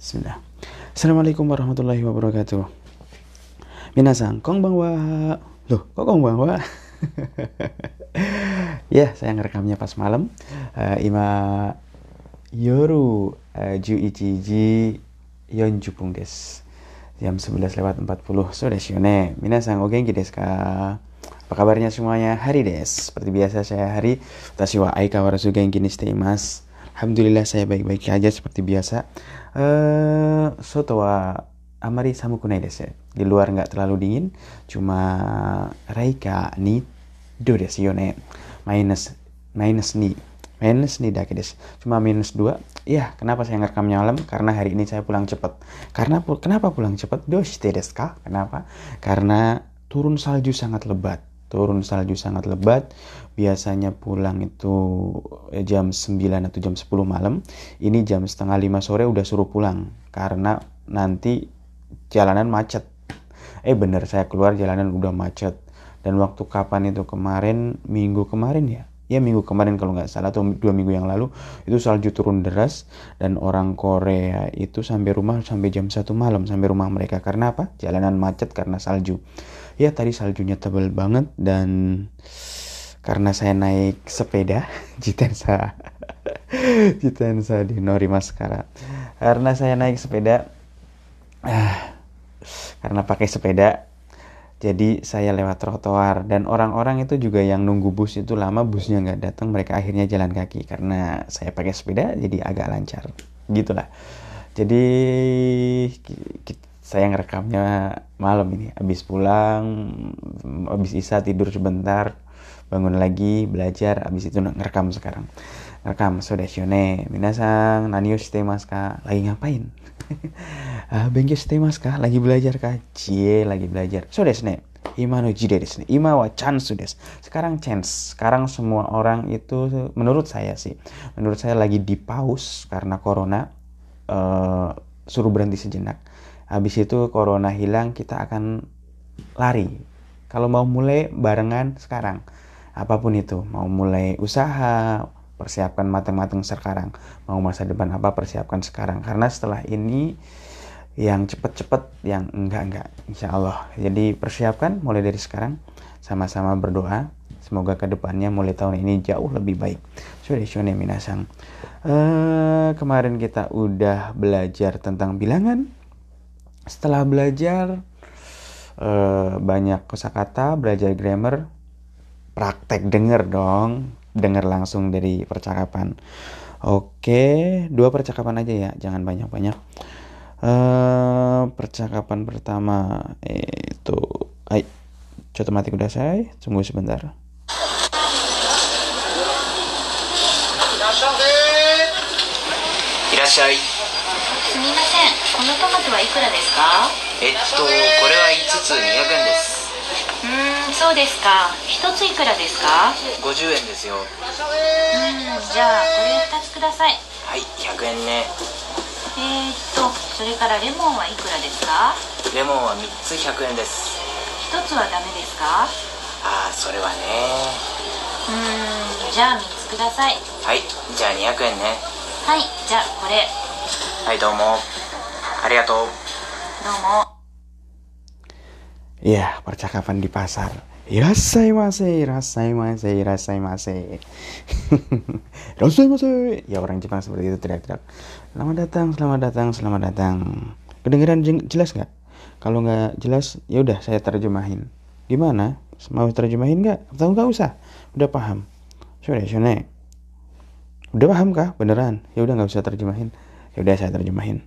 Bismillah. Assalamualaikum warahmatullahi wabarakatuh. Minasang, konbanwa. Loh, kok konbanwa? ya, saya ngerekamnya pas malam. Uh, ima yoru uh, ju ichiji yonjupung des. Jam 11 lewat 40. So desu Minasang, o genki desu ka? Apa kabarnya semuanya? Hari des. Seperti biasa saya hari. Watashi wa aika warasu genki ni mas. Alhamdulillah saya baik-baik aja seperti biasa. Eh, soto wa amari samukunai desu. Di luar nggak terlalu dingin, cuma Raika ni do desu yone. Minus minus ni minus ni dake desu. Cuma minus dua. Ya, kenapa saya ngerekamnya malam? Karena hari ini saya pulang cepat. Karena kenapa pulang cepat? Doshite desu ka? Kenapa? Karena turun salju sangat lebat turun salju sangat lebat. Biasanya pulang itu eh, jam 9 atau jam 10 malam. Ini jam setengah lima sore udah suruh pulang karena nanti jalanan macet. Eh bener saya keluar jalanan udah macet. Dan waktu kapan itu? Kemarin minggu kemarin ya? Ya minggu kemarin kalau nggak salah atau dua minggu yang lalu. Itu salju turun deras dan orang Korea itu sampai rumah sampai jam satu malam sampai rumah mereka. Karena apa? Jalanan macet karena salju ya tadi saljunya tebal banget dan karena saya naik sepeda Jitensa Jitensa di Nori Maskara karena saya naik sepeda ah, karena pakai sepeda jadi saya lewat trotoar. Dan orang-orang itu juga yang nunggu bus itu lama busnya nggak datang mereka akhirnya jalan kaki. Karena saya pakai sepeda jadi agak lancar. Gitulah. Jadi saya ngerekamnya malam ini. Habis pulang habis isa tidur sebentar bangun lagi belajar habis itu ngerekam sekarang. Ngerekam sudah shone minasang nani shite ka lagi ngapain? Ah shite ka lagi belajar kah cie lagi belajar. So desu ne ima no jide desu ima wa chance desu. Sekarang chance. Sekarang semua orang itu menurut saya sih menurut saya lagi di pause karena corona uh, suruh berhenti sejenak habis itu corona hilang kita akan lari. Kalau mau mulai barengan sekarang apa pun itu. Mau mulai usaha persiapkan matang-matang sekarang. Mau masa depan apa persiapkan sekarang. Karena setelah ini yang cepet-cepet yang enggak-enggak insya Allah. Jadi persiapkan mulai dari sekarang. Sama-sama berdoa. Semoga ke depannya mulai tahun ini jauh lebih baik. Sudah shone minasang. Uh, kemarin kita udah belajar tentang bilangan setelah belajar uh, banyak kosakata, belajar grammar, praktek denger dong, denger langsung dari percakapan. Oke, dua percakapan aja ya, jangan banyak-banyak. Uh, percakapan pertama itu, ay, mati udah saya, tunggu sebentar. Datang, すみません。このトマトはいくらですか？えっとこれは5つ200円です。うんそうですか。1ついくらですか？50円ですよ。うんじゃあこれ2つください。はい100円ね。えー、っとそれからレモンはいくらですか？レモンは3つ100円です。1つはダメですか？ああそれはね。うんじゃあ3つください。はいじゃあ200円ね。はいじゃあこれ Hai domo. Arigato. Domo. Ya, percakapan di pasar. Irasai mase, irasai mase, irasai mase. irasai mase. Ya orang Jepang seperti itu teriak-teriak. Selamat datang, selamat datang, selamat datang. Kedengeran jelas nggak? Kalau nggak jelas, ya udah saya terjemahin. Gimana? Mau terjemahin nggak? Atau nggak usah? Udah paham? Sudah, sudah. Udah paham kah? Beneran? Ya udah nggak usah terjemahin ya udah saya terjemahin.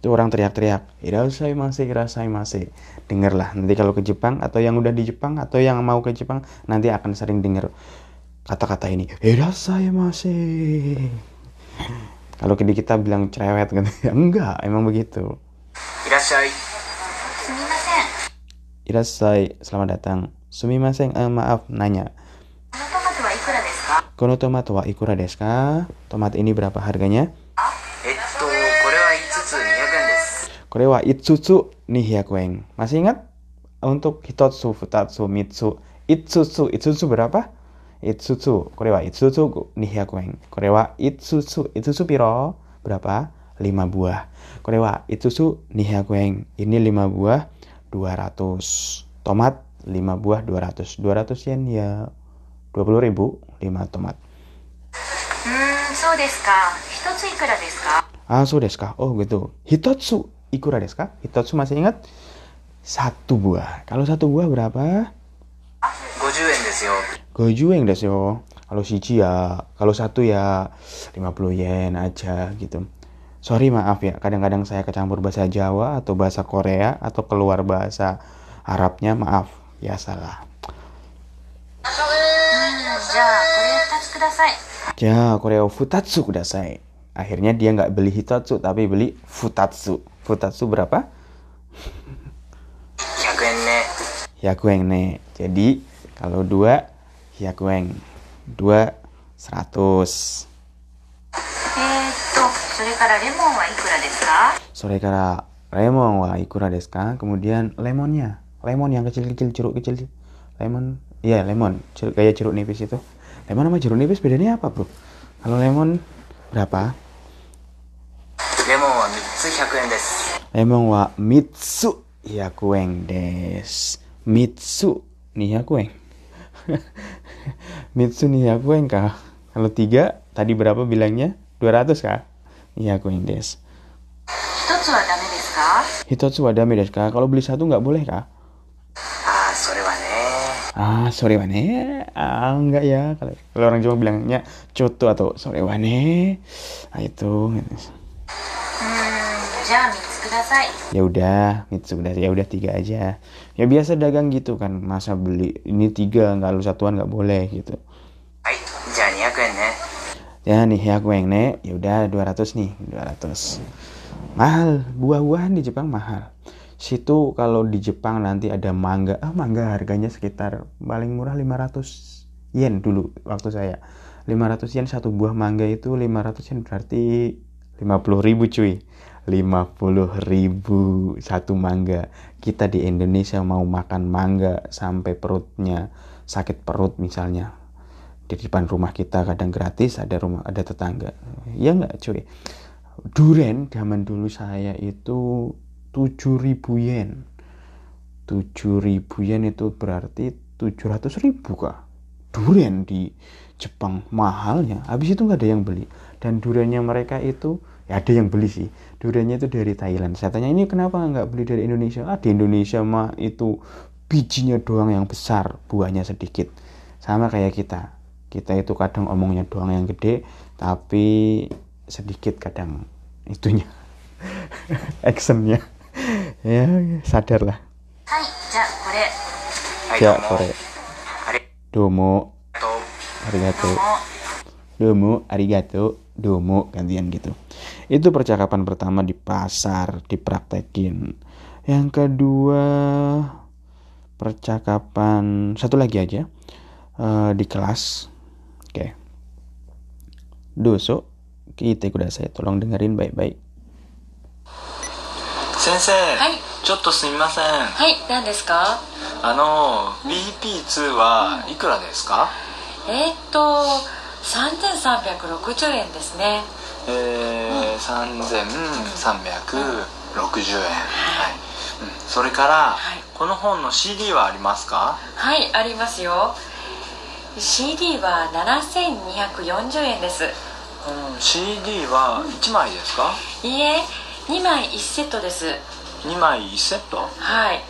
Itu orang teriak-teriak irasai masih irasai masih. Dengarlah nanti kalau ke Jepang atau yang udah di Jepang atau yang mau ke Jepang nanti akan sering dengar kata-kata ini irasai masih. Kalau di kita bilang cerewet kan ya enggak emang begitu. Irasai. Irasai selamat datang. Sumimasen eh, maaf nanya Kono tomato wa ikura desu ka? Tomat ini berapa harganya? Etto, kore wa itsutsu 200 yen desu. Kore wa itsutsu 200 yen. Masih ingat? Untuk hitotsu, futatsu, mitsu, itsutsu. Itsutsu berapa? Itsutsu. これは Itsutsu 200 yen. これは Itsutsu. Itsutsu piro? Berapa? 5 buah. これは Itsutsu 200 yen. Ini 5 buah 200. Tomat 5 buah 200. 200 yen ya 20 ribu 5 tomat. うーんそうですか一ついくらですか Ah, so desu ka? Oh, gitu. Hitotsu ikura desu ka? Hitotsu masih ingat? Satu buah. Kalau satu buah berapa? 50円ですよ Goju yang desu yo. Kalau siji ya, kalau satu ya 50 yen aja gitu. Sorry maaf ya, kadang-kadang saya kecampur bahasa Jawa atau bahasa Korea atau keluar bahasa Arabnya, maaf. Ya salah. kudasai. Ya, Korea futatsu kudasai. Akhirnya dia nggak beli hitatsu tapi beli futatsu. Futatsu berapa? Yakueng ne. Ne. Jadi kalau dua yakueng, dua seratus. Sore kara lemon wa ikura desu ka? Kemudian lemonnya, lemon yang kecil-kecil, jeruk kecil. Lemon, iya lemon, Kayak jeruk curuk nipis itu lemon sama jeruk nipis bedanya apa bro? Kalau lemon berapa? Lemon wa mitsu 100 yen desu lemon wa mitsu iya, ya desu mitsu ni hyakuen mitsu ni hyakuen kah? Kalau tiga tadi berapa bilangnya? 200 kah? Ni hyakuen desu hitotsu wa dame desu kah kalau beli satu nggak boleh kah? ah sore wane. Ah enggak ya. Kalau orang Jawa bilangnya cutu atau sore wane. Ah itu. Ya udah mitsu ya udah tiga aja. Ya biasa dagang gitu kan. Masa beli ini tiga nggak lu satuan nggak boleh gitu. Ya nih ya gue yang nek. Ya udah 200 nih 200 mahal. Buah-buahan di Jepang mahal. Situ kalau di Jepang nanti ada mangga. Ah, mangga harganya sekitar paling murah 500 yen dulu waktu saya. 500 yen satu buah mangga itu 500 yen berarti 50 ribu cuy. 50 ribu satu mangga. Kita di Indonesia mau makan mangga sampai perutnya sakit perut misalnya di depan rumah kita kadang gratis ada rumah ada tetangga ya nggak cuy duren zaman dulu saya itu 7000 yen. 7000 yen itu berarti 700 ribu kah? Duren di Jepang mahalnya. Habis itu nggak ada yang beli. Dan durennya mereka itu ya ada yang beli sih. Durennya itu dari Thailand. Saya tanya ini kenapa nggak beli dari Indonesia? Ah di Indonesia mah itu bijinya doang yang besar buahnya sedikit. Sama kayak kita. Kita itu kadang omongnya doang yang gede tapi sedikit kadang itunya actionnya ya sadar lah ya Kore. domo. Arigato. Domo. Arigato. Domo gantian gitu. Itu percakapan pertama di pasar dipraktekin yang kedua percakapan satu lagi aja uh, di kelas. Oke. Okay. doso kita kuda saya tolong dengerin baik-baik. 先生、はい。ちょっとすみません。はい何ですか？あの BP2 はいくらですか、えー、っと3360円ですね。えー3360円、はい。うん、それから、はい。この本の CD はありますか？はいありますよ。CD は7240円です。うん。CD は1枚ですか、いいえ2枚1セットです。2枚1セット？はい。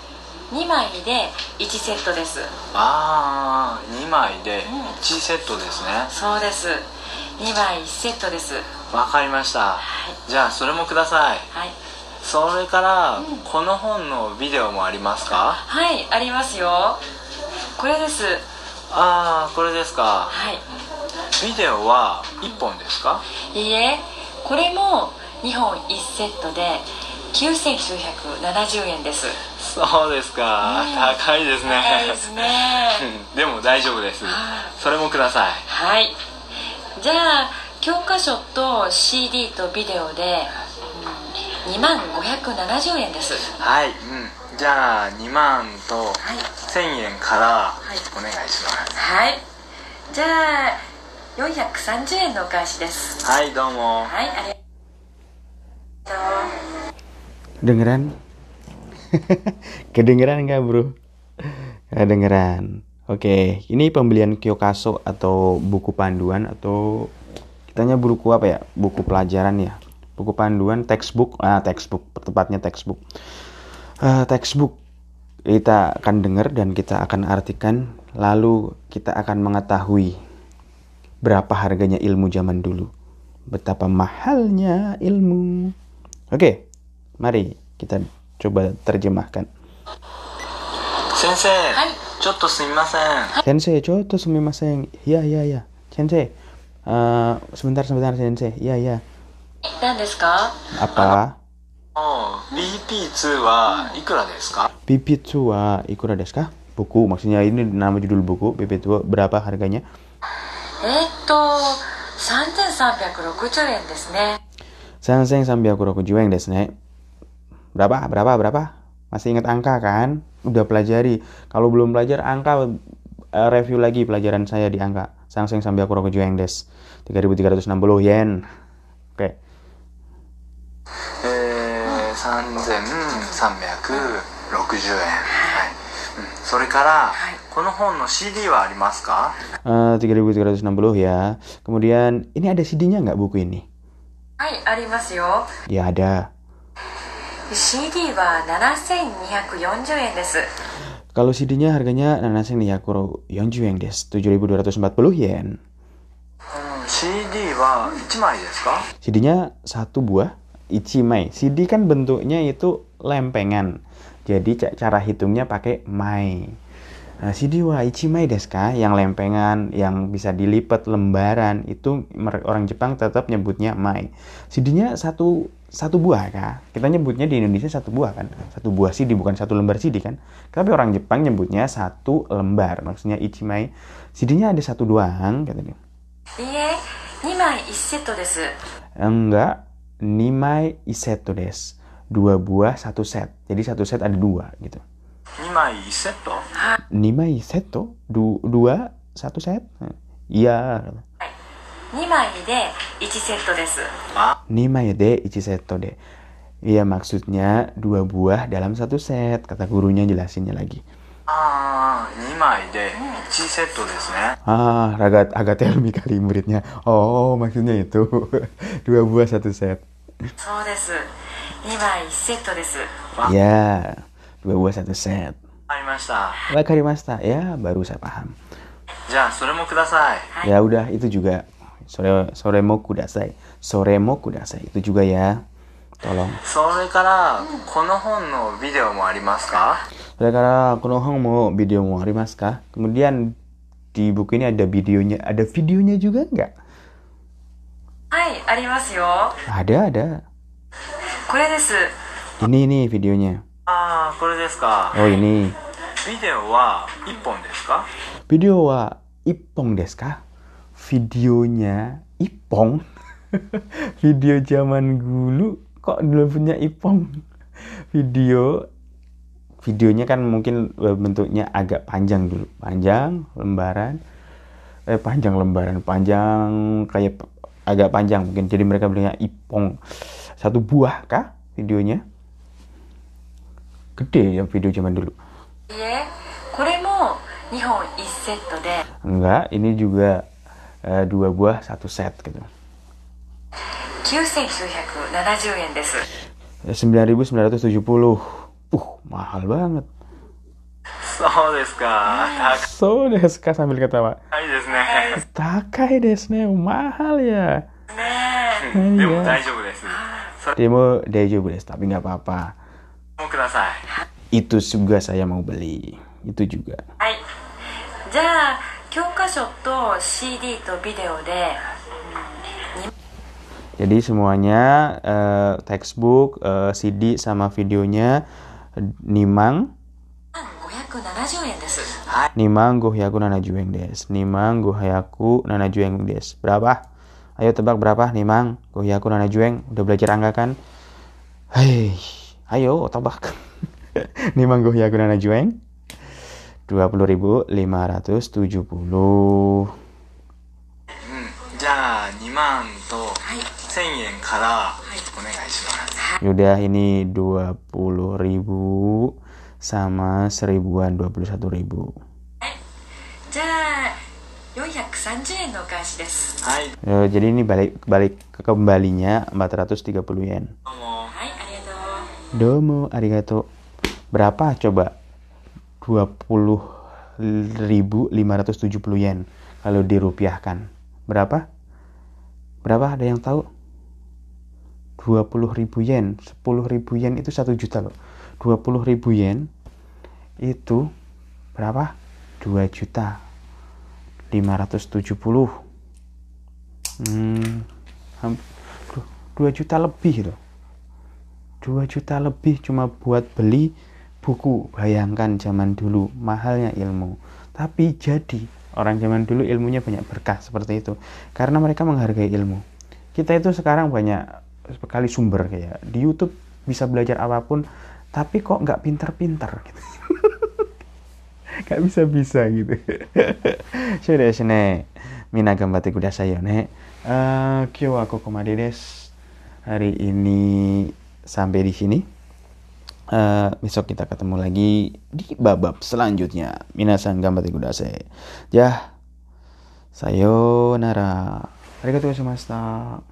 2枚で1セットです。ああ2枚でうん1セットですね。そうです。2枚1セットです。わかりました。はい。じゃあそれもください。はい。それから、うん。この本のビデオもありますか？はいありますよ。これです。ああこれですか。はい。ビデオは1本ですか？いいえ。これも2本1セットで9970円です。そうですか、うん。高いですね。高いですね。う んでも大丈夫です。はい。それもください。はい。じゃあ教科書と CD とビデオで2万570円です。はい、うん、じゃあ2万とはい。1000円からい。お願いします、はい。じゃあ430円のお返しです。はいどうも。はいありがと Dengeran? Kedengeran nggak bro? Kedengeran. Oke, ini pembelian kyokaso atau buku panduan atau kitanya buku apa ya? Buku pelajaran ya. Buku panduan textbook, ah textbook, tepatnya textbook. Eh, textbook kita akan dengar dan kita akan artikan lalu kita akan mengetahui berapa harganya ilmu zaman dulu. Betapa mahalnya ilmu. Oke, Mari kita coba terjemahkan. Sensei, coto sumimasen. Sensei, coto sumimasen. Ya, ya, ya. Sensei, uh, sebentar, sebentar, Sensei. Ya, ya. Apa? Oh, BP2 wa ikura desu ka? BP2 wa ikura desu ka? Buku, maksudnya ini nama judul buku. BP2 berapa harganya? Eto, 3360 yen desu ne. 3360 yen desu ne Berapa? Berapa? Berapa? Masih ingat angka kan? Udah pelajari. Kalau belum belajar angka eh, review lagi pelajaran saya di angka. Sanseng sambiakuraku jueng desu. 3360 yen. Oke. えー、3360円はい、うん、それから、この本の CD はありますか Eh, 3360 ya. Kemudian ini ada CD-nya nggak buku ini? はいありますよ Ya ada. CD は7240円です Kalau CD-nya harganya nanaseng nih yakuro 40 yen des, 7240 yen. うん、CD は1枚ですか CD-nya satu buah ichimai. CD kan bentuknya itu lempengan. Jadi ca- cara hitungnya pakai mai. Nah, Sidiwa, Ichimai Deska yang lempengan, yang bisa dilipat lembaran itu orang Jepang tetap nyebutnya mai. Sidinya satu satu buah kak. Kita nyebutnya di Indonesia satu buah kan. Satu buah CD bukan satu lembar CD kan. Tapi orang Jepang nyebutnya satu lembar. Maksudnya Ichimai. Sidinya ada satu doang kata dia. Iya, nimai iseto desu. Enggak, nimai iseto desu. Dua buah satu set. Jadi satu set ada dua gitu. 2枚1セット Nimai iseto? Du dua satu set? Iya. 2枚で1セットです Nimai de ichi seto de. Iya maksudnya dua buah dalam satu set. Kata gurunya jelasinnya lagi. ああ2枚で1セットですね Ah, agak agak telmi kali muridnya. Oh, maksudnya itu. dua buah satu set. そうです2枚1セットです Ya, dua buah satu set. Wakarimasta. Ya, baru saya paham. Ja, soremo kudasai. Ya udah, itu juga. Sore soremo kudasai. Soremo kudasai. Itu juga ya. Tolong. Sore kara kono hon no video mo arimasu ka? Sore kara kono hon mo video mo arimasu ka? Kemudian di buku ini ada videonya, ada videonya juga nggak? Hai, arimasu yo. Ada, ada. Kore desu. Ini nih videonya. ああこれですか Oh ini. ビデオは1本ですか Video wa ipong desu ka? Videonya ipong. Video zaman dulu kok dulu punya ipong. Video videonya kan mungkin eh, bentuknya agak panjang dulu, panjang lembaran, eh panjang lembaran, panjang kayak p- agak panjang mungkin. Jadi mereka bilangnya ipong satu buah kah videonya? gede yang video zaman dulu. Iya, nihon. Enggak, ini juga uh, dua buah satu set gitu. 9,970 yen desu. Eh, 9.970. Uh, mahal banget. So desu ka. So desu sambil ketawa. Takai desu ne. Takai desu ne. Mahal ya. Ne. Demo iya. daijoubu desu. Demo daijoubu desu, tapi nggak apa-apa. Mau kudasai Itu juga saya mau beli. Itu juga. えはいじゃあ教科書と CD とビデオで Jadi semuanya eh, textbook, eh, CD sama videonya eh, Nimang 570円です Nimang gohyaku nanajueng des. Nimang gohyaku nanajueng des. Berapa? Ayo tebak berapa Nimang gohyaku nanajueng. Udah belajar angka kan? Hei, ayo tebak. Ini mangguh ya Gunana Jueng. 20.570 Yudah ini 20.000 sama seribuan 21.000. Uh, ya, jadi ini balik balik ke kembalinya 430 yen. Domo. Arigato. Domo arigato. Berapa coba? 20.570 yen Kalau dirupiahkan Berapa? Berapa ada yang tahu? 20.000 yen 10.000 yen itu 1 juta loh 20.000 yen itu berapa? 2 juta 570 hmm, ham- du- 2 juta lebih loh 2 juta lebih cuma buat beli buku bayangkan zaman dulu mahalnya ilmu. Tapi jadi orang zaman dulu ilmunya banyak berkah seperti itu. Karena mereka menghargai ilmu. Kita itu sekarang banyak sekali sumber kayak di YouTube bisa belajar apa pun tapi kok nggak pinter-pinter gitu. Nggak bisa-bisa gitu. Sudah sini mina gambate kudasai yo ne Eh, kyo wa kokomade desu hari ini sampai di sini Eh, besok kita ketemu lagi di babak selanjutnya. Minasan gambate kudasai ya sayonara. Arigatou gozaimashita